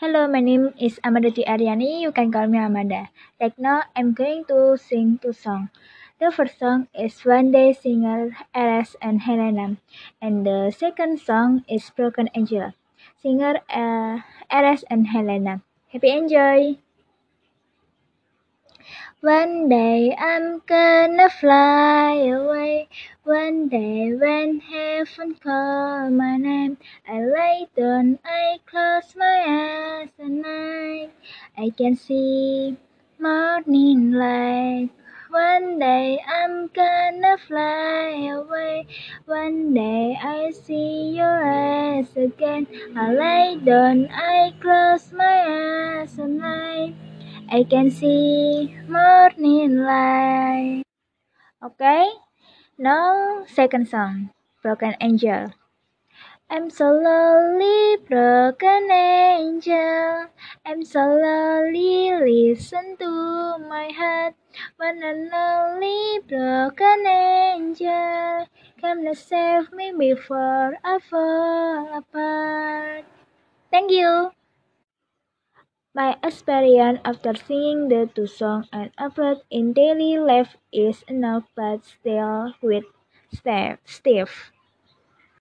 Hello, my name is Amadati Aryani. You can call me Amanda. Right now, I'm going to sing two songs. The first song is One Day singer Arash and Helena, and the second song is Broken Angel, singer uh, Arash and Helena. Happy enjoy! One day I'm gonna fly away. One day when heaven call my name, I lay down, I close I can see morning light. One day I'm gonna fly away. One day I see your eyes again. I lay down, I close my eyes and night. I can see morning light. Okay, now second song, Broken Angel. I'm so lonely, broken angel. I'm so lonely, listen to my heart. When a lonely, broken angel, come to save me before I fall apart. Thank you. My experience after singing the two songs and effort in daily life is enough but still with Steve.